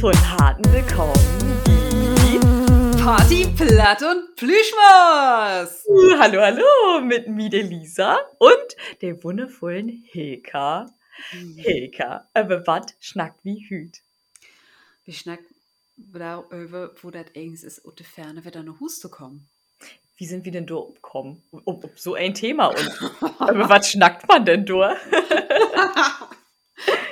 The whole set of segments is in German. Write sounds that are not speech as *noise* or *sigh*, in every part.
von harten Willkommen die Party Platt und Plüschmaus. Hallo, hallo mit mir, der Lisa und der wundervollen Hilka. Hilka, aber was schnackt wie Hüt? Wir schnacken darüber, wo das eigentlich ist, und die Ferne wird da noch Hus zu kommen. Wie sind wir denn da umgekommen? Um, um so ein Thema und aber was schnackt man denn da? *laughs*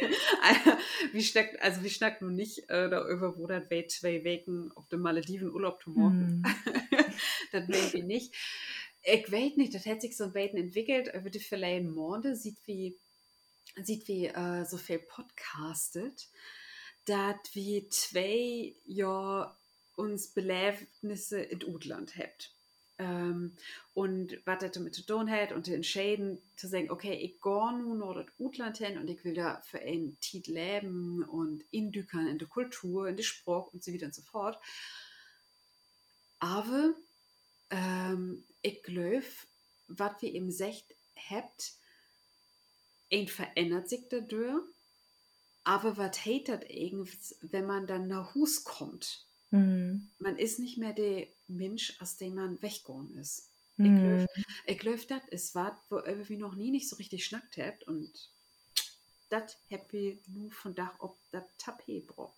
*laughs* wie schnackt, also wie schnackt nun nicht äh, darüber, wo das weit zwei Wegen auf dem Malediven Urlaub zu machen. Hm. *laughs* das weiß ich nicht. Ich weiß nicht, das hat sich so ein Baiten entwickelt, über die vielleicht Monde sieht wie, sieht wie äh, so viel podcastet, dass wir zwei Jahr uns Belebnisse in Utland habt. Ähm, und was das damit zu tun hat und zu entscheiden, zu sagen, okay, ich gehe nun nach das Utland hin und ich will da für einen Tit leben und indükern in der Kultur, in der Sprache und so weiter und so fort. Aber ähm, ich glaube, was wir eben sagt habt, ein verändert sich dadurch, aber was hatert irgendwas, wenn man dann nach Hus kommt? Hm. Man ist nicht mehr der Mensch, aus dem man weggegangen ist. Hm. Ich glaube, das ist was, wo irgendwie noch nie nicht so richtig schnackt habt und das happy nur von Dach ob das Tapet braucht.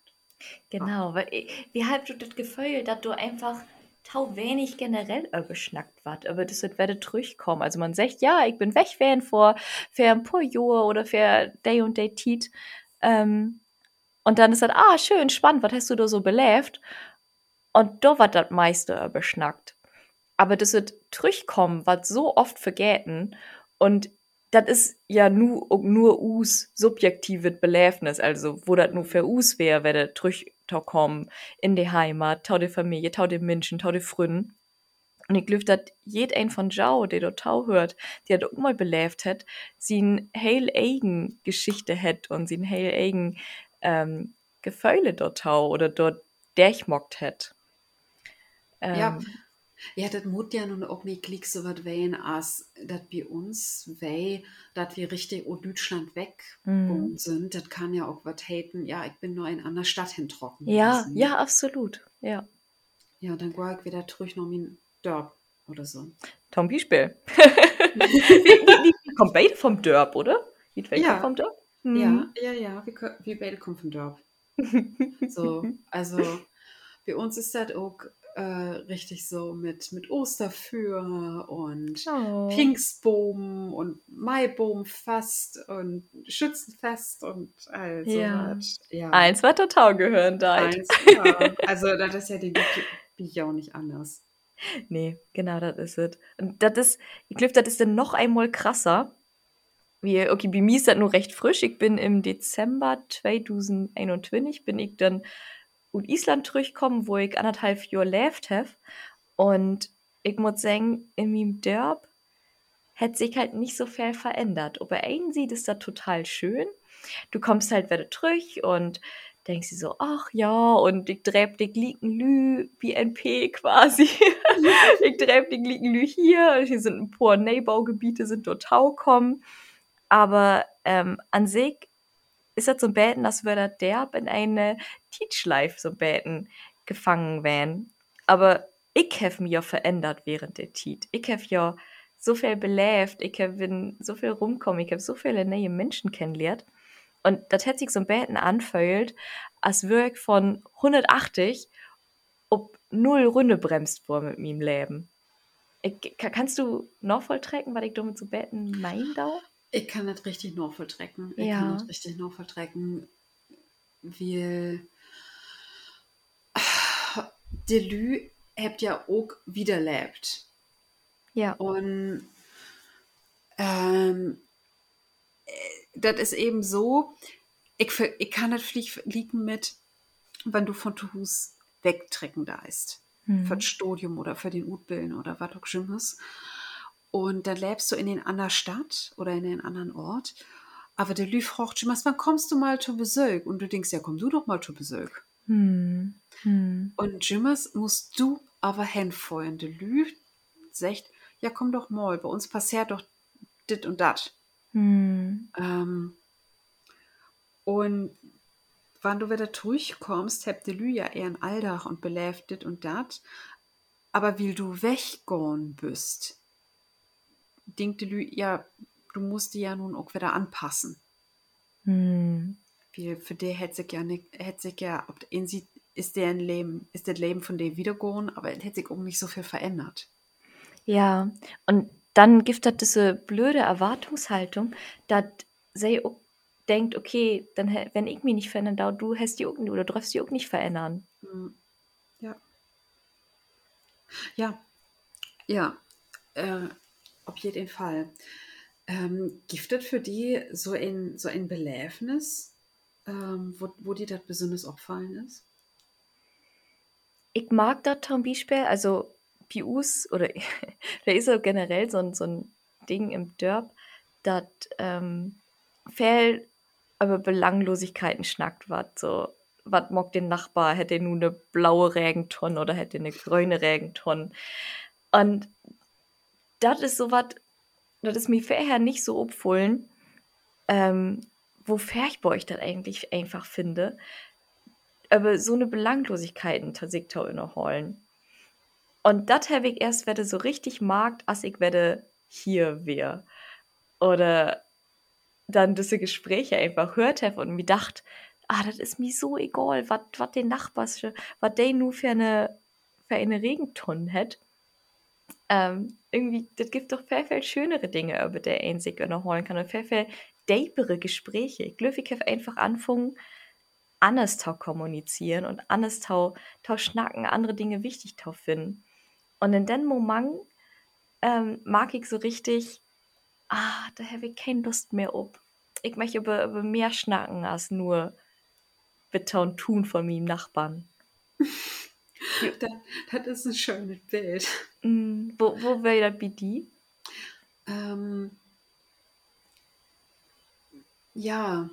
Genau, weil ich, wie halb du das Gefühl, dass du einfach tau wenig generell überschnackt wat, aber das wird werde durchkommen. Also man sagt, ja, ich bin weg wären vor für ein paar Jahre oder für Day und Day Tit. Ähm, und dann ist das, ah, schön, spannend, was hast du da so belebt? Und da wird das meiste überschnackt. Aber das wird durchkommen, was so oft vergeten. Und das ist ja nur, nur us subjektives Belebnis, also wo das nur für us wäre, wenn das durchkommen in die Heimat, tau die Familie, tau die Menschen, tau die Fründen. Und ich glaube, dass jeder ein von Jau, der dort tau hört, der dort mal belebt hat, sie ein heil eigen Geschichte hat und sie ein heil eigen ähm, Gefühle dort tau oder dort derchmockt hat. Ähm, Ja, ja, das muss ja nun auch nicht klick so was wehen, als das bei uns weh, dass wir richtig aus Deutschland weggegangen Mhm. sind. Das kann ja auch was haten. Ja, ich bin nur in einer Stadt hintrocken. Ja, ja, absolut. Ja. Ja, dann gehe ich wieder zurück nach meinem Dorf oder so. Tom Beispiel. *laughs* wie kommt beide vom Dörp, oder? Welcher Ja. vom Dörp? Ja, ja, ja, wir, wir beide kommen vom Dorf. *laughs* So, also bei uns ist das auch äh, richtig so mit, mit Osterfeuer und Oh. Pfingstboom und Maiboomfest und Schützenfest und all so Ja. Eins war total gehören da. Eins, ja. Also das ist ja die Bi auch nicht anders. Nee, genau, das ist es. Und das ist, ich glaube, das ist dann noch einmal krasser. Wie, okay, bei mir ist das nur recht frisch. Ich bin im Dezember 2021 bin ich dann in Island zurückgekommen, wo ich anderthalb Jahre gelebt habe. Und ich muss sagen, in meinem Dörp hat sich halt nicht so viel verändert. Aber einen sieht es da total schön. Du kommst halt wieder zurück und denkst dir so, ach ja, und ich treib dich liegen lü, BNP quasi. *laughs* ich treib dich liegen lü hier. Hier sind ein paar Neubaugebiete, sind dort Tau kommen. Aber ähm, an sich ist das so Beten, dass wir da derb in eine Teachlife so beten gefangen wären. Aber ich habe mich ja verändert während der Tit. Ich habe ja so viel belebt, ich hab bin so viel rumkommen, ich habe so viele neue Menschen kennengelernt. Und das hat sich so ein Beten anfühlt, als würd ich von 180 ob null Runde bremst vor mit meinem Leben. Ich, ka- kannst du noch volltrecken, was ich damit so beten mein da? Ich kann das richtig noch volltrecken. Ich Ja. kann das richtig noch volltrecken. Wir Delü habt ja auch wiederlebt. Ja. Und ähm, äh, das ist eben so, ich, ich kann das flieg- liegen mit, wenn du von Tuhus wegtrecken da ist. Hm. Für das Studium oder für den Utbilden oder was auch Schlimmes. Und dann lebst du in den anderen Stadt oder in den anderen Ort. Aber der Lü fragt schon wann kommst du mal zu Besuch? Und du denkst, ja, komm du doch mal zu Besuch. Hm. Hm. Und Jimmers musst du aber hinfeuern. Der Lü sagt, ja, komm doch mal, bei uns passiert doch dit und dat. Hm. Ähm, und wann du wieder durchkommst, habt ihr ja eher ein Alldach und beläftet und dat. Aber wie du weggehen bist, denkt Lü, ja, du musst die ja nun auch wieder anpassen. Hm. Wie für die hätte sich ja nicht, hätte sich ja, ob in sie ist der Leben, ist das Leben von der wiedergehen, aber es hätte sich auch nicht so viel verändert. Ja, und dann gibt es diese blöde Erwartungshaltung, dass sie auch denkt, okay, dann wenn ich mich nicht verändern du hast die auch oder du darfst die auch nicht verändern. Mm, Ja. Ja, ja, äh, auf jeden Fall. Ähm, giftet für die so ein, so ein Beläfnis, ähm, wo, wo dir das besonders aufgefallen ist? Ich mag das zum Beispiel, also uns, oder *laughs* da ist ja generell so ein, so ein Ding im Dörp, dass ähm, viel über Belanglosigkeiten schnackt wat so was mag den Nachbar hätte nur eine blaue Regentonne oder hätte eine grüne Regentonne und das ist so was das ist mir vorher nicht so opfohlen ähm, wo fair ich das eigentlich einfach finde. Aber so eine Belanglosigkeiten tatsächlich inneholen und das habe ich erst werde so richtig mag als ich werde hier wär. Oder dann diese Gespräche einfach hört habe und mir dacht, ah, das ist mir so egal, was den Nachbars, was der nur für eine für eine Regentonne hat. Ähm, irgendwie, das gibt doch viel, viel schönere Dinge, über die ein sich holen kann und viel, viel deepere Gespräche. Ich glaube, ich habe einfach anfangen, anders zu kommunizieren und anders zu schnacken, andere Dinge wichtig zu finden. Und in dem Moment ähm, mag ich so richtig, ah, da habe ich keine Lust mehr ob. Ich möchte über, über mehr schnacken als nur und tun von meinem Nachbarn. *laughs* *laughs* Das, das ist ein schönes Bild. Mm, wo wo wäre bei dir? Ähm, ja,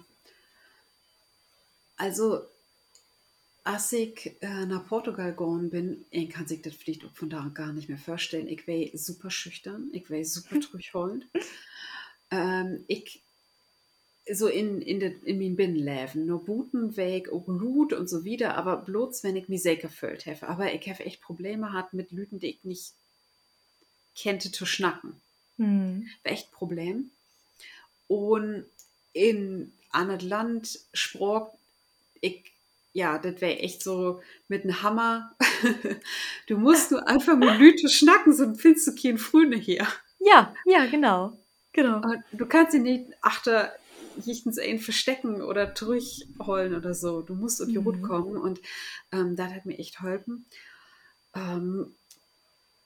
also als ich äh, nach Portugal gegangen bin, ich kann sich das vielleicht auch von da gar nicht mehr vorstellen. Ich war super schüchtern, ich war super *laughs* zurückhaltend. ähm, ich so in, in, de, in meinem Binnenleben, nur Buten weg, auch gut und so wieder, aber bloß wenn ich mich sehr gefühlt habe. Aber ich habe echt Probleme gehabt mit Leuten, die ich nicht kannte zu schnacken. Hm. War echt ein Problem. Und in einem Land sprach ich, ja, das wäre echt so mit einem Hammer. *laughs* du musst nur einfach mit Leuten schnacken, sonst findest du keinen Frühne hier. Ja, ja, genau. Genau. Und du kannst sie nicht achter jichtens ein verstecken oder durchholen oder so. Du musst auf die Hut Mhm. kommen und ähm, das hat mir echt geholfen. Ähm,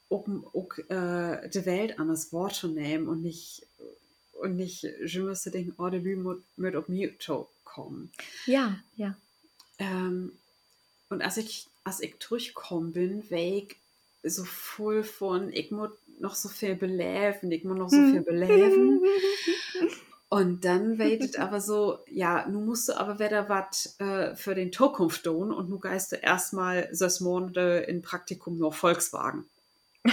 um auch äh, die Welt an das Wort zu nehmen und nicht und nicht, je müsste denken, oh, der Lü mit auf mich kommen. Ja, ja. Ähm, und als ich, als ich durchgekommen bin, war ich so voll von, ich muss noch so viel beleben, ich muss noch so viel *laughs* beleben. Und dann weitet aber so, ja, nun musst du aber wieder was äh, für den Zukunft tun und nun geist du erstmal sechs Monate in Praktikum nur Volkswagen. *laughs*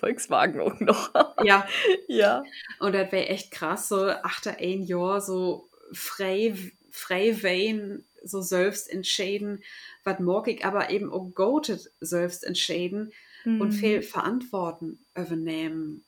Volkswagen auch noch. Ja, ja. und das wäre echt krass, so achter ein Jahr so frei, frei wählen, so selbst entscheiden, was mag ich aber eben auch goated selbst entscheiden und Mhm. viel Verantworten übernehmen.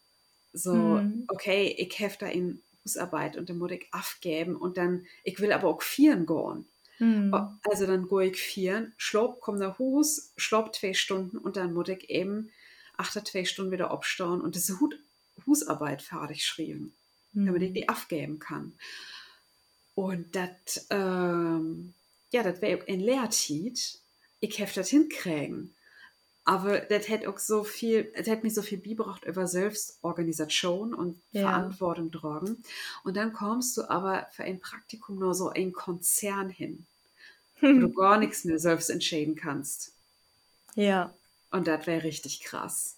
So, Mhm. okay, ich habe da in Hausarbeit und dann muss ich aufgeben und dann, ich will aber auch vieren gehen. Mhm. Also dann gehe ich vieren, schlopp, komm nach Hus, schlopp zwei Stunden und dann muss ich eben achter zwei Stunden wieder abstauen und diese Hut, Husarbeit fertig schreiben, damit ich Mhm. die aufgeben kann. Und das, ähm, ja, das wäre ein Lehrtit. Ich habe das hinkriegen. Aber das hätte auch so viel, das hätte mich so viel beigebracht über Selbstorganisation und Ja. Verantwortung tragen. Und dann kommst du aber für ein Praktikum nur so ein Konzern hin, wo du *laughs* gar nichts mehr selbst entscheiden kannst. Ja. Und das wäre richtig krass.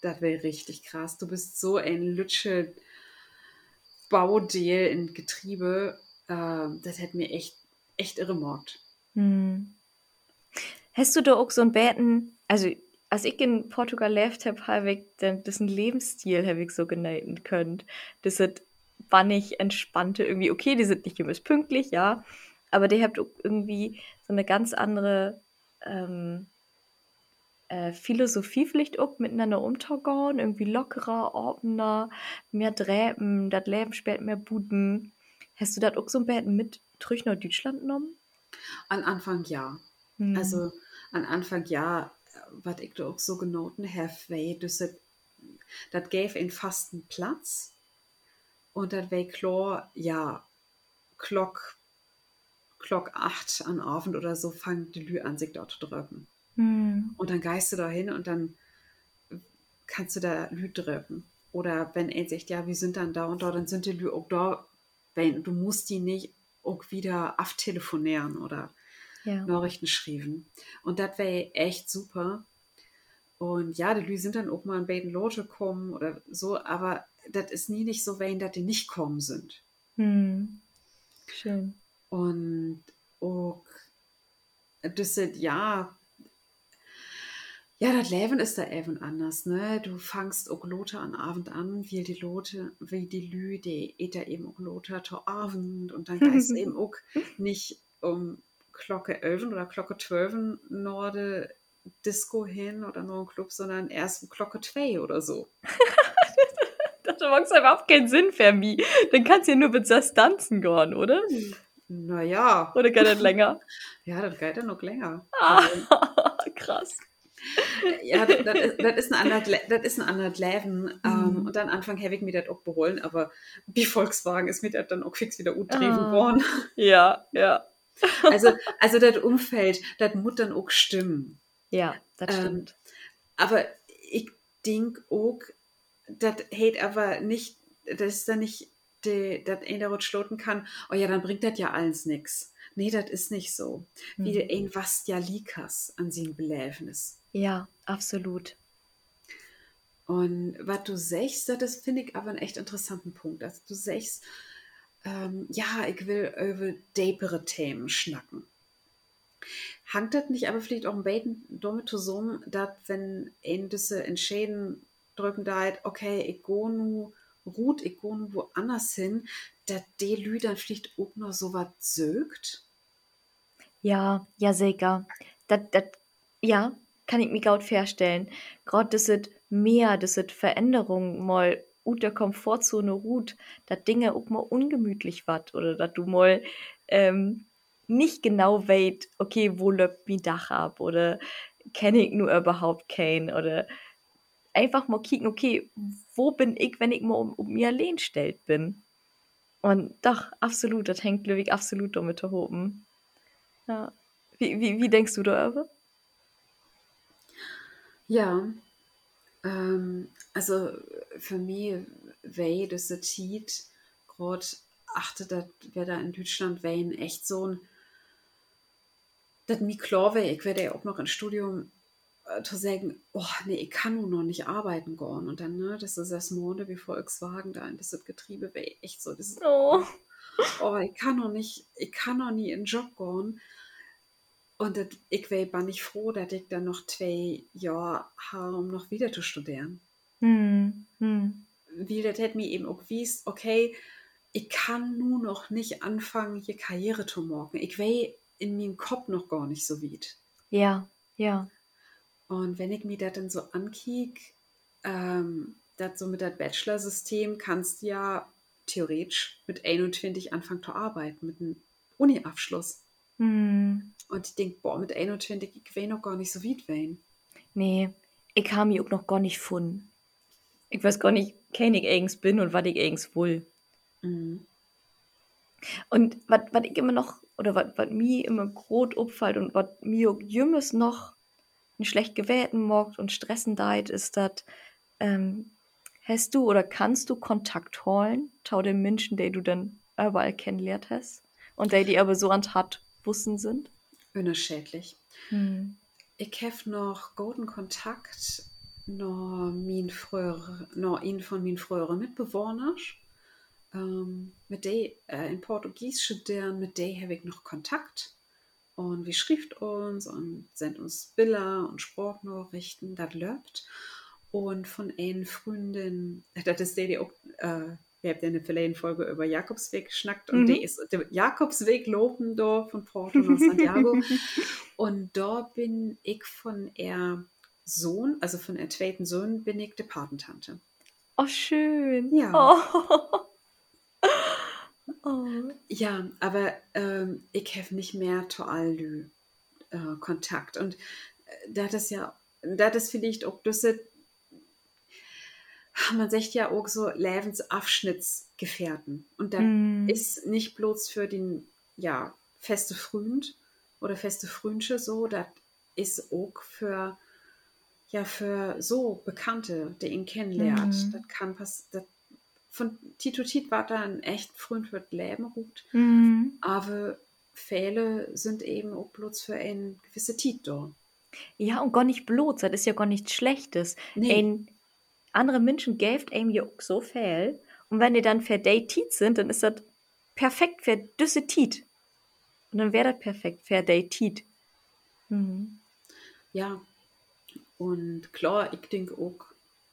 Das wäre richtig krass. Du bist so ein Lütsche Baudeel in Getriebe. Ähm, das hätte mir echt, echt irre gemacht. Mhm. Hast du da auch so ein Beten, also als ich in Portugal gelebt habe, habe ich dann diesen Lebensstil habe ich so geneiden können. Das hat wannig entspannte irgendwie. Okay, die sind nicht immer pünktlich, ja, aber die habt irgendwie so eine ganz andere ähm, äh, Philosophie vielleicht auch miteinander umzugehen, irgendwie lockerer, offener, mehr Dräpen, das Leben spielt mehr Buden. Hast du das auch so ein bisschen mit nach Deutschland genommen? An Anfang ja. Hm. Also an Anfang ja, was ich da auch so genoten habe, weil das, das gäbe einen fasten Platz und das wäre klar, ja, Glock, Glock 8 an Abend oder so fangen die Lü an, sich dort zu drücken. Hm. Und dann geist du da hin und dann kannst du da Lü drücken. Oder wenn er sagt, ja, wir sind dann da und da, dann sind die Lü auch da, wenn du musst die nicht auch wieder abtelefonieren oder Ja. Nachrichten schreiben. Und das wäre echt super. Und ja, die Lü sind dann auch mal in beiden Loge gekommen oder so, aber das ist nie nicht so, wenn dass die nicht kommen sind. Hm. Schön. Und auch, das sind, ja, ja, das Leben ist da eben anders, ne? Du fangst auch Lote an Abend an, wie die Lote, wie die Lü, die et da eben auch Lote zu Abend und dann *laughs* geist eben auch nicht um Glocke 11 oder Glocke 12 nur de Disco hin oder nur im Club, sondern erst um Glocke 2 oder so. *laughs* Das macht überhaupt keinen Sinn für mich. Dann kannst du ja nur mit das tanzen gehen, oder? Naja, Oder gar nicht länger? *laughs* ja, das geht ja noch länger. Ah, *laughs* krass. Ja, das, das, ist, das ein anderes, das ein Leben. Ähm, Mhm. und dann Anfang habe ich mir das auch beholen, aber wie Volkswagen ist mir das dann auch fix wieder utrieben Ah. worden. Ja, ja. Also, also das Umfeld, das muss dann auch stimmen. Ja, das Ähm, stimmt. Aber ich denke auch, das hält aber nicht, das ist dann nicht, das einer dort schloten kann, oh ja, dann bringt das ja alles nichts. Nee, das ist nicht so. Wie Hm. ein was ja likas an seinem Beläfnis. Ja, absolut. Und was du sagst, das finde ich aber einen echt interessanten Punkt. Also du sagst, ähm, ja, ich will über dapere Themen schnacken. Hangt das nicht aber vielleicht auch ein bisschen damit zusammen, dass wenn ein diese Entscheiden drücken da, okay, ich gehe nu ruht, ich gehe nu woanders hin, dass die Lü dann vielleicht auch noch so was sögt? Ja, ja, sicher. Das, das, ja, kann ich mir gut vorstellen. Gerade das ist mehr, das ist Veränderung mal ut der Komfortzone ruht, dass Dinge auch mal ungemütlich wat oder dass du mal ähm, nicht genau weißt, okay, wo läuft mein Dach ab oder kenne ich nur überhaupt keinen oder einfach mal kicken, okay, wo bin ich, wenn ich mal um, um mir allein stellt bin. Und doch, absolut, das hängt, ich, absolut damit oben. Ja. Wie, wie, wie denkst du darüber? Ja, ähm, also für mich wäre das so Tiet, gerade achte, dass wir da in Deutschland wären echt so ein, dass mir klar wäre, ich werde ja auch noch ein Studium äh, zu sagen, oh nee, ich kann nur noch nicht arbeiten gehen. Und dann, ne, das ist das Monde wie Volkswagen da, das ist Getriebe wäre echt so, das ist, Oh. *laughs* oh, ich kann noch nicht, ich kann noch nie in den Job gehen. Und ich wäre nicht froh, dass ich dann noch zwei Jahre habe, um noch wieder zu studieren. Hm. Hm. Weil das hätte mir eben auch gewusst, okay, ich kann nur noch nicht anfangen, hier Karriere zu machen. Ich wäre in meinem Kopf noch gar nicht so weit. Ja, ja. Und wenn ich mir das dann so ankick, ähm, das so mit dem Bachelor-System kannst du ja theoretisch mit 21 anfangen zu arbeiten, mit einem Uni-Abschluss. Hm. Und ich denke, boah, mit 21, ich will noch gar nicht so weit werden. Nee, ich habe mich auch noch gar nicht gefunden. Ich weiß gar nicht, ken ich eigens bin und was ich eigens will. Mhm. Und was ich immer noch, oder was mir immer groß auffällt und was mir auch jümmes noch einen schlecht gewählten Morgt und stressen deit, ist, dass ähm, hast du oder kannst du Kontakt holen zu den Menschen, die du dann überall kennengelernt hast und die, die aber so an Tat Bussen sind? Unerschädlich. Hm. Ich habe noch guten Kontakt noch, mein frühere, noch einen von meinen früheren Mitbewohnern. Ähm, mit der äh, in Portugies studieren, mit der habe ich noch Kontakt. Und wir schrift uns und sendet uns Bilder und Sprachnachrichten, das läuft. Und von einer Freundin, *laughs* das ist die, die auch äh, wir haben ja eine verlehene Folge über Jakobsweg geschnackt und mhm. der ist der Jakobsweg loben da von Porto nach Santiago. *laughs* und da bin ich von er Sohn, also von der zweiten Sohn, bin ich die Patentante. Oh, schön. Ja. Oh. *laughs* oh. Ja, aber ähm, ich habe nicht mehr zu all äh, Kontakt. Und äh, das ist ja, das ist vielleicht auch das, man sagt ja auch so Lebensabschnittsgefährten. Und das mm. ist nicht bloß für den, ja, feste Freund oder feste Freundsche so, das ist auch für, ja, für so Bekannte, die ihn kennenlernt. Mm. Das kann passieren. Von Tito Tit war da ein echt Freund wird Leben ruht. Mm. Aber Fälle sind eben auch bloß für ein gewisse Tit da. Ja, und gar nicht bloß, das ist ja gar nichts Schlechtes. Nee. Ein, andere Menschen gäft einem ja auch so viel. Und wenn die dann verdatet sind, dann ist das perfekt für düsse Tit. Und dann wäre das perfekt für verdatet. Mhm. Ja, und klar, ich denke auch,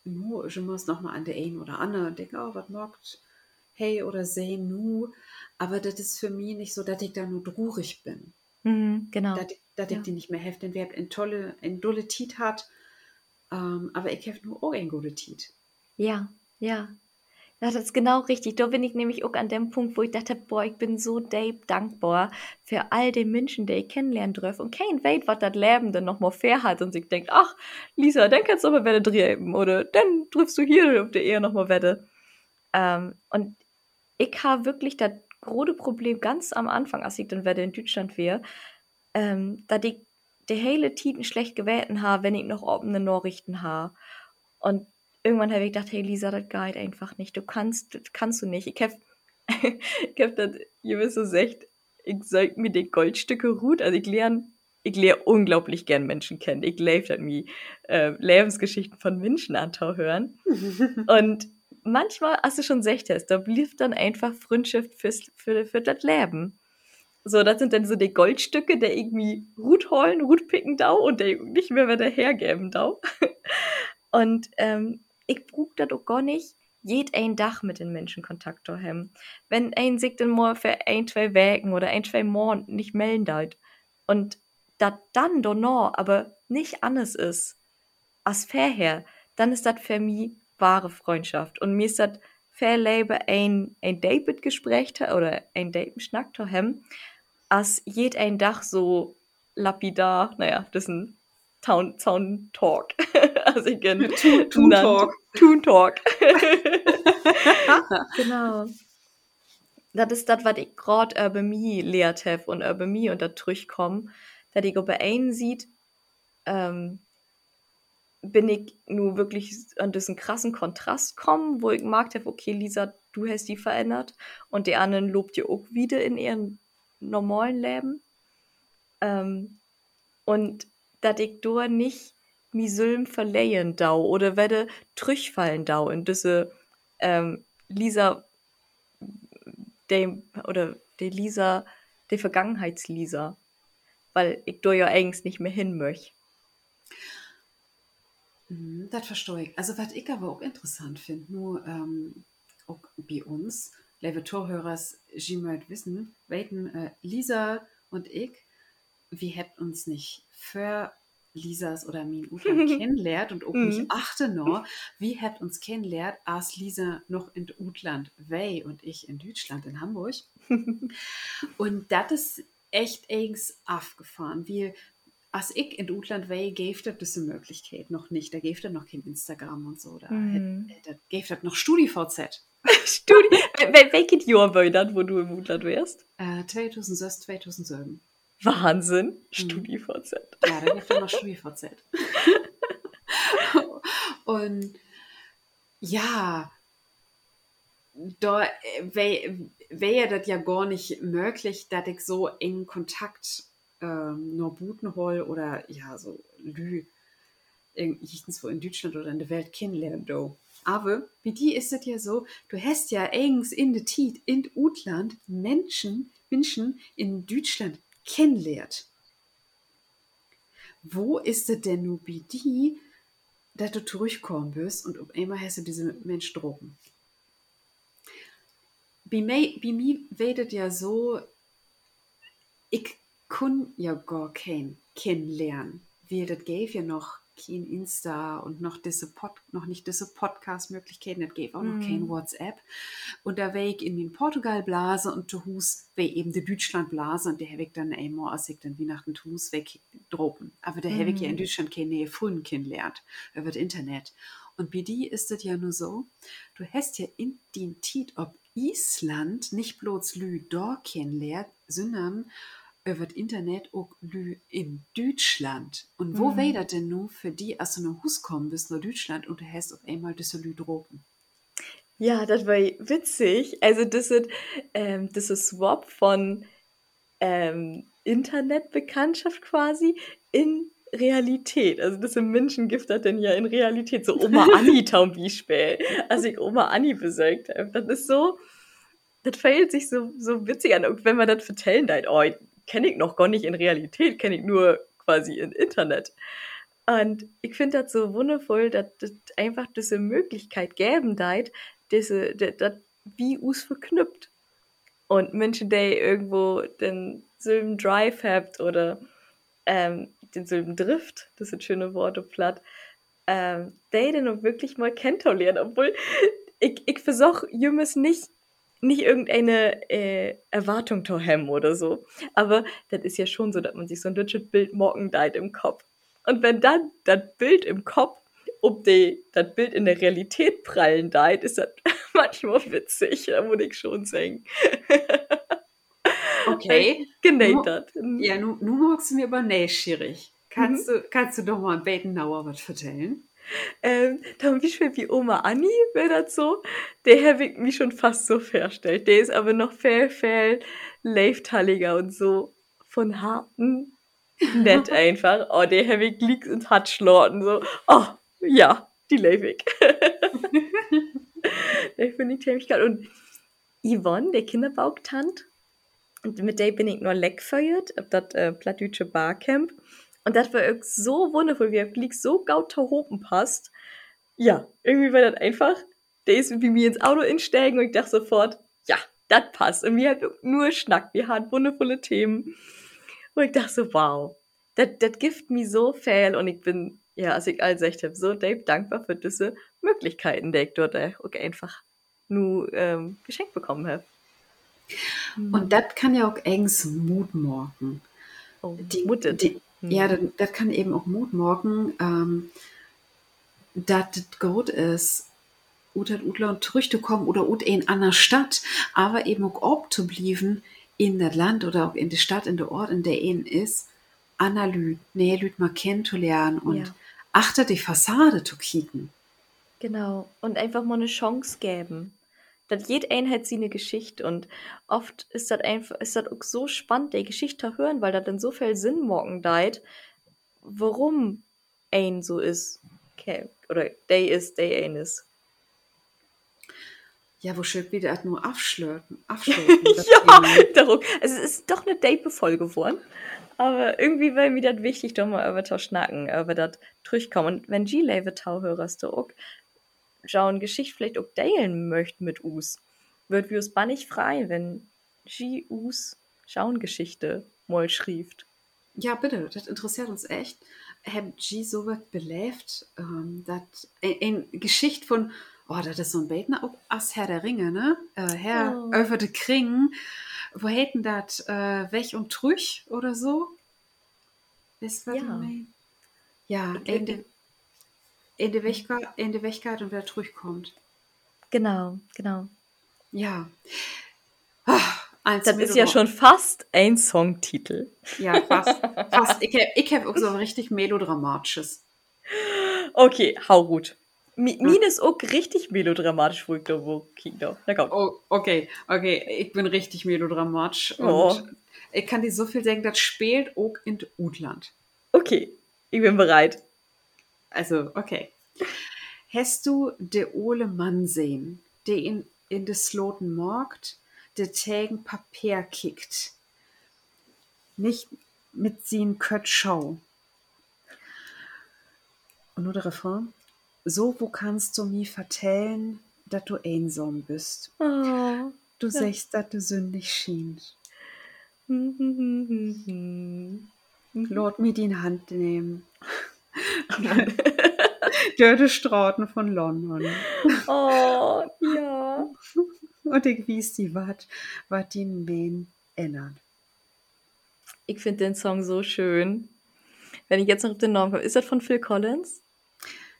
nur, ich muss noch mal an der einen oder andere denke, oh, was mockt, hey oder say nu. Aber das ist für mich nicht so, dass ich da nur drurig bin. Mhm, genau. Dass, dass ja. ich die nicht mehr helfe, denn wer ein tolle, ein dolle Tit hat, ähm, aber ich habe nur auch ein gute Tit. Ja, ja. Das ist genau richtig. Da bin ich nämlich auch an dem Punkt, wo ich dachte, boah, ich bin so Dave dankbar für all die Menschen, die ich kennenlernen darf. Und kein weiß, was das Leben dann nochmal fair hat und sich denkt, ach, Lisa, dann kannst du aber Wette drehen. Oder dann triffst du hier auf der Ehe nochmal Wette. Ähm, und ich habe wirklich das große Problem ganz am Anfang, als ich dann Wette in Deutschland wäre, ähm, dass ich die hele Titen schlecht gewählten habe, wenn ich noch offene Nachrichten habe. Und irgendwann habe ich gedacht, hey Lisa, das geht einfach nicht. Du kannst, das kannst du nicht. Ich habe *laughs* ich hab das, ihr wisst so echt, ich sollte mir die Goldstücke ruht. Also ich lerne ich lerne unglaublich gern Menschen kennen. Ich lebe dann wie äh, Lebensgeschichten von Menschen hören. *laughs* und manchmal, als du schon hast, da blieb dann einfach Freundschaft fürs, für, für das Leben. So, das sind dann so die Goldstücke, der irgendwie Rut holen, Rut picken dau und der nicht mehr wieder hergeben dau. *laughs* und ähm, ich brauche das auch gar nicht jed ein Dach mit den Menschen Kontakt zu haben. Wenn ein sich dann mal für ein, zwei Wochen oder ein, zwei Monate nicht melden und das dann doch noch, aber nicht anders ist als vorher, dann ist das für mich wahre Freundschaft. Und mir ist das fair ein, ein Date-Gespräch oder ein Date-Schnack haben, als jed ein Dach so lapidar, naja, das ist ein Town, Town Talk. *laughs* also ich kenne Toon, Toon Talk. Toon Talk. *laughs* genau. Das ist das, was ich gerade über mich lehrt habe und über mich und da durchkomme, dass ich über einen sieht, ähm, bin ich nur wirklich an diesen krassen Kontrast kommen, wo ich mag, okay, Lisa, du hast die verändert und die anderen lobt ihr auch wieder in ihren normalen Leben. Ähm, und dass ich da nicht mi Sülm verleihen dau oder werde trüchfallen dau in diese ähm, Lisa de, oder de Lisa de Vergangenheitslisa weil ich da ja eigentlich nicht mehr hin möchte. Mhm, das verstehe ich. Also, was ich aber auch interessant finde, nur ähm, auch bei uns, liebe Torhörers, Sie möcht wissen, weiten äh, Lisa und ich, wir hätten uns nicht für Lisas oder mein Utland *laughs* kennenlernt und auch mich achte noch, wie hätt uns kennenlernt, als Lisa noch in Utland wei und ich in Deutschland, in Hamburg. *laughs* und das ist echt eigens abgefahren, wie als ich in Utland war, gäbe es diese Möglichkeit noch nicht. Da gäbe es noch kein Instagram und so. Da mm. gäbe es noch StudiVZ. *laughs* Studi Welches Jahr war das, wo du im Utland wärst? Äh, 2006, 2007. Wahnsinn. Mhm. StudiVZ. Ja, da gibt es noch StudiVZ. *laughs* und ja, da wäre wär das ja gar nicht möglich, dass ich so in Kontakt ähm, nur Buten hol oder ja, so Lü irgendwo in Deutschland oder in der Welt kennenlernen. Do. Aber wie die ist es ja so, du hast ja eigens in der Tiet, in Utland Menschen, Menschen in Deutschland kennenlernt. Wo ist es denn nur bei die, dass du zurückkommen wirst und auf einmal hast du diese Menschen drogen? bei mir, werdet ja so, ich kann ja gar kein kennenlernen. Wir das gäbe ja noch kein Insta und noch, diese Pod, noch nicht diese Podcast-Möglichkeiten, das gäbe auch noch kein Mhm. WhatsApp. Und da wäre ich in den Portugal blase und zu Hus wäre eben die Deutschland blase und der habe ich dann einmal, als ich dann Weihnachten zu Hus weg droppen. Aber da habe ich ja in Mhm. Deutschland keine Freunde kennengelernt über das Internet. Und bei die ist es ja nur so, du hast ja in den Tiet ob Island nicht bloß Lü dort kennenlernt, sondern über das Internet auch Lü in Deutschland. Und wo Mhm. wäre das denn nun für die, als du nach Hus kommen bist, nach Deutschland und du hast auf einmal diese Lü droppen? Ja, das war witzig. Also das ist, ähm, das ist Swap von ähm, Internetbekanntschaft quasi in Realität. Also das im Menschen gibt das denn ja in Realität. So Oma *laughs* Anni taum Beispiel. Als ich Oma Anni besorgt habe. Das ist so, das verhält sich so, so witzig an. Und wenn man das vertellen da, oh, kenne ich noch gar nicht in Realität, kenne ich nur quasi im Internet. Und ich finde das so wundervoll, dass das einfach diese Möglichkeit geben deit, diese, das wie us verknüpft. Und Menschen, die irgendwo den selben Drive habt oder ähm, den selben Drift, das sind schöne Worte platt, ähm, die dann auch wirklich mal kennenlernen. Obwohl ich, ich versuche, Jümmes nicht nicht irgendeine äh, Erwartung zu haben oder so. Aber das ist ja schon so, dass man sich so ein deutsches Bild morgen deit im Kopf. Und wenn dann das Bild im Kopf, ob die das Bild in der Realität prallen deit, ist das *laughs* manchmal witzig, da muss ich schon sagen. *laughs* Okay. Nu- das. Ja, nun nu magst du mir aber neugierig. Kannst, Mhm. du, kannst du doch mal ein bisschen genauer was erzählen? Ähm, zum Beispiel wie Oma Anni wäre das so. Der habe ich mich schon fast so vorstellt. Der ist aber noch viel, viel leiftalliger und so von harten nett *laughs* einfach. Oh, der habe ich liegt ins Hart schlorten. So, oh, ja, die leif ich. *laughs* der finde ich ziemlich geil. Und Yvonne, der Kinderbauktant, und mit der bin ich nur leckfeuert, ob das äh, plattdeutsche Barcamp. Und das war so wundervoll, wie er liegt so gaut hopen passt. Ja, irgendwie war das einfach. Der ist wie mir ins Auto insteigen und ich dachte sofort, ja, das passt. Und wir hatten nur Schnack, wir hatten wundervolle Themen. Und ich dachte so, wow, das gibt mir so viel und ich bin, ja, als ich all gesagt habe, so Dave dankbar für diese Möglichkeiten, die ich dort äh, auch einfach nur ähm, geschenkt bekommen habe. Und das kann ja auch engs Mut morgen. oh, Die, die. Ja, das, das kann eben auch Mut morgen, ähm, dass das gut ist, ut hat Utler und zurückzukommen oder ut in einer Stadt, aber eben auch abzublieben in das Land oder auch in die Stadt, in der Ort, in der ihn ist, Analyt, nee, Lüt mal kennenzulernen und Ja. achter die Fassade zu kicken. Genau. Und einfach mal eine Chance geben. Das jede ein hat sie eine Geschichte und oft ist das einfach, ist das auch so spannend, die Geschichte zu hören, weil das dann so viel Sinn morgen deit, warum ein so ist. Okay. Oder der ist, der ein ist. Ja, wo schön wieder nur das *laughs* Ja, darum. Also es ist doch eine Date-Folge geworden. Aber irgendwie war mir das wichtig, doch mal über das schnacken, über das durchkommen. Und wenn G-Lave Tau hörst du auch, schauen Geschichte vielleicht auch teilen möchte mit Us, wird wir uns bannig frei, wenn G Us schauen Geschichte mal schrieft. Ja, bitte, das interessiert uns echt. Haben G so was belebt, ähm, dass eine Geschichte von, oh, das ist so ein Beten auch als Herr der Ringe, ne? Äh, Herr Oh. über de Kring, wo hätten das äh, Weg und Trüch oder so? Was Ja. ich mein? Ja, Ich glaub, in de Wechkeit, in de Wechkeit und wer Trüch kommt. Genau, genau. Ja. Eins Das ist ja schon fast ein Songtitel. Ja, fast. *laughs* fast. Ich habe ich hab auch so ein richtig melodramatisches. Okay, hau gut. Mi Mine ist auch richtig melodramatisch, wo ich da wo Kinder. Na komm. Oh, okay, okay. Ich bin richtig melodramatisch. Und Oh. ich kann dir so viel sagen, das spielt auch in Utland. Okay, ich bin bereit. Also, okay. Hast du de Ole Mann sehen, der in, in de Sloten Markt de Tägen Papier kickt? Nicht mit sin Kötschau. Und nur der Refrain. So, wo kannst du mir vertellen, dass du einsam bist? Oh. du sagst, dass du sündig schienst. Lord *laughs* mir die in Hand nehmen. *laughs* Dörte Strauten von London. Oh, ja. *laughs* Und ich weiß die, was was die Mähen ändert. Ich finde den Song so schön. Wenn ich jetzt noch auf den Namen komme, ist das von Phil Collins?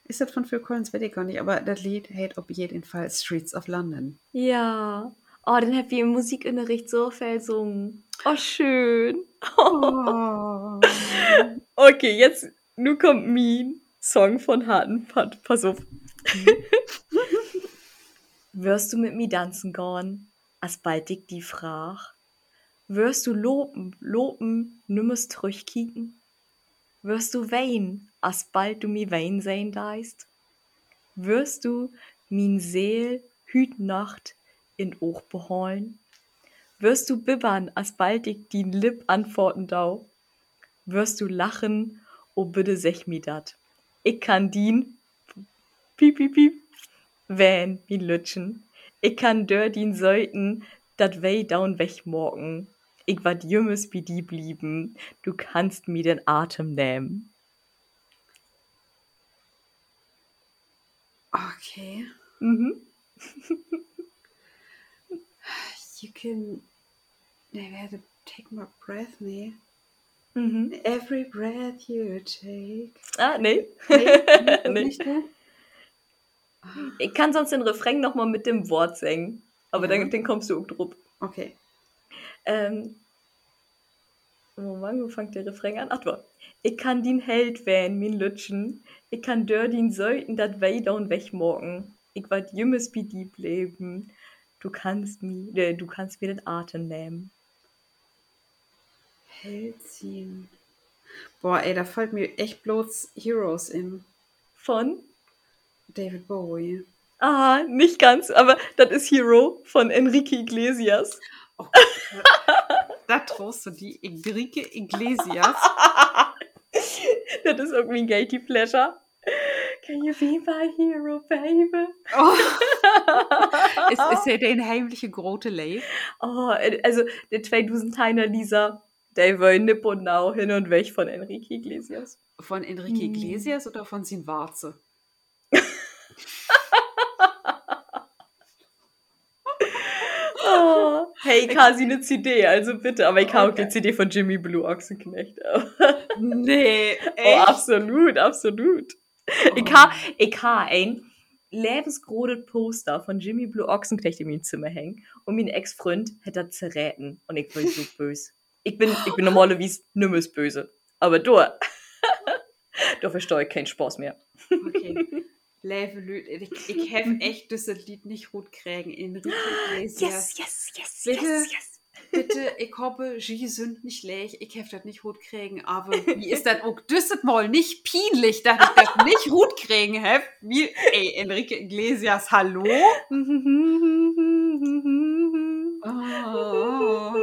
Ist das von Phil Collins, weiß ich gar nicht, aber das Lied hält auf jeden Fall Streets of London. Ja. Oh, den hab ich im Musikunterricht so viel gesungen. Oh, schön. Oh. *laughs* Okay, jetzt, nun kommt mein Song von Harten. Pass auf. *laughs* Wirst du mit mir tanzen bald ich die frag? Wirst du loben, loben, nimmest zurückkicken? Wirst du weinen, als bald du mi wein sein deist? Wirst du min Seel hüt Nacht in Och beholen? Wirst du bibbern, als bald ich din Lipp antworten dau? Wirst du lachen, o bitte sech mi dat. Ich kann dien, piep, piep, piep, wähn, min Lütschen. Ich kann dör din Säuten, dat wei daun wegmorgen. Ich wat jümmes wie die blieben, du kannst mi den Atem nehmen. Okay. Mhm. *laughs* You can never take my breath, nee. Mhm. Every breath you take. Ah, nee. Nee, *laughs* Nee. nicht mehr? Ich kann sonst den Refrain noch mal mit dem Wort singen. Aber Ja. dann, dann kommst du auch drauf. Okay. Ähm, Moment, wo fängt der Refrain an? Ach, da. Ich kann din Held wähn, min Lütschen. Ich kann dör din Säuten dat wei daun wegmorgen. Ich wat jümmes wie die leben. Du kannst mi, äh, du kannst mir den Atem nehmen. Held ziehen. Boah, ey, da fällt mir echt bloß Heroes in. Von? David Bowie. Ah, nicht ganz, aber das ist Hero von Enrique Iglesias. Oh, da trost du die Enrique Iglesias. *laughs* das ist irgendwie ein Guilty Pleasure. Can you be my hero, baby? Oh. *laughs* ist, ist er den heimliche grote Leif? Oh, also der 2000 Lisa, der war nipp und nau hin und weg von Enrique Iglesias. Von Enrique Hm. Iglesias oder von Sin Warze? Oh, *laughs* hey, quasi eine CD, also bitte. Aber ich habe auch Okay. die CD von Jimmy Blue Ochsenknecht. *laughs* Nee, Oh, absolut, absolut. Ich habe ich ha ein lebensgroßes Poster von Jimmy Blue Ochsenknecht in meinem Zimmer hängen und mein Ex-Freund hätte das zerräten und ich bin so *laughs* böse. Ich bin, ich bin normalerweise nimmer böse. Aber du, *laughs* da verstehe ich keinen Spaß mehr. Okay. Leve Lüt, ich, ich habe echt dieses Lied nicht gut kriegen. Enrique Iglesias. yes, yes, Bitte? yes, yes. Bitte, ich hoffe, Sie sind nicht leer. Ich habe das nicht gut kriegen, aber wie ist das auch das mal nicht peinlich, dass ich das nicht gut kriegen habe? Wie, ey, Enrique Iglesias, hallo? *laughs* Oh.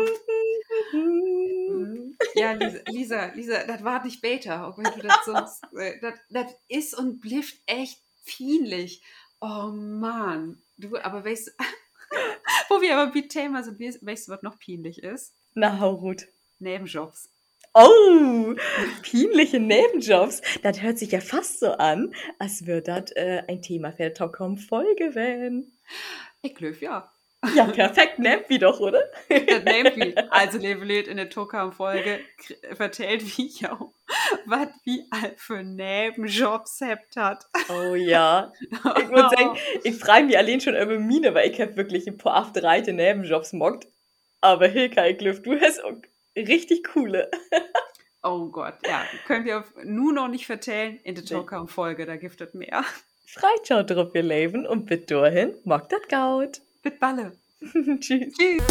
Ja, Lisa, Lisa, Lisa, das war nicht Beta, auch wenn du das sonst. *laughs* äh, Das, das ist und blifft echt peinlich. Oh Mann. Du, aber weißt *laughs* wo wir aber beim Thema sind, weißt du, was noch peinlich ist? Na, hau gut. Nebenjobs. Oh, peinliche Nebenjobs. Das hört sich ja fast so an, als würde das äh, ein Thema für die Talkcom-Folge werden. Ich glaube, ja. Ja, perfekt, nennt wie doch, oder? Das nennt wie. Also, Levelet in der Tokam-Folge vertellt, wie ich auch, was wie für Nebenjobs habt hat. Oh ja. Ich muss sagen, ich frage mich allein schon über Mine, weil ich hab wirklich ein paar aftereite Nebenjobs mockt. Aber Hilka, ich glaub, du hast richtig coole. Oh Gott, ja. Können wir nur noch nicht vertellen in der. Tokam-Folge, da gibt es mehr. Freitschau drauf, ihr Leben, und bis dahin, mag das gaut. Mit Balle. *laughs* Tschüss. Tschüss.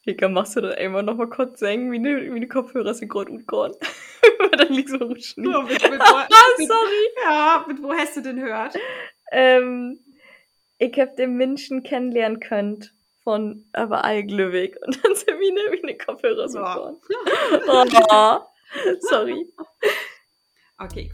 Hilka, machst du das einmal noch mal kurz sagen, wie die, wie die Kopfhörer sind gerade geworden? *laughs* Dann liegt so Schnee. So, mit, mit, *laughs* Ah, mit, sorry. ja, mit wo hast du denn gehört? Ähm, ich hab den Menschen kennenlernen können von überall Glückweg und dann sind wie eine, wie eine Kopfhörer so Ja. Oh, sorry. Okay,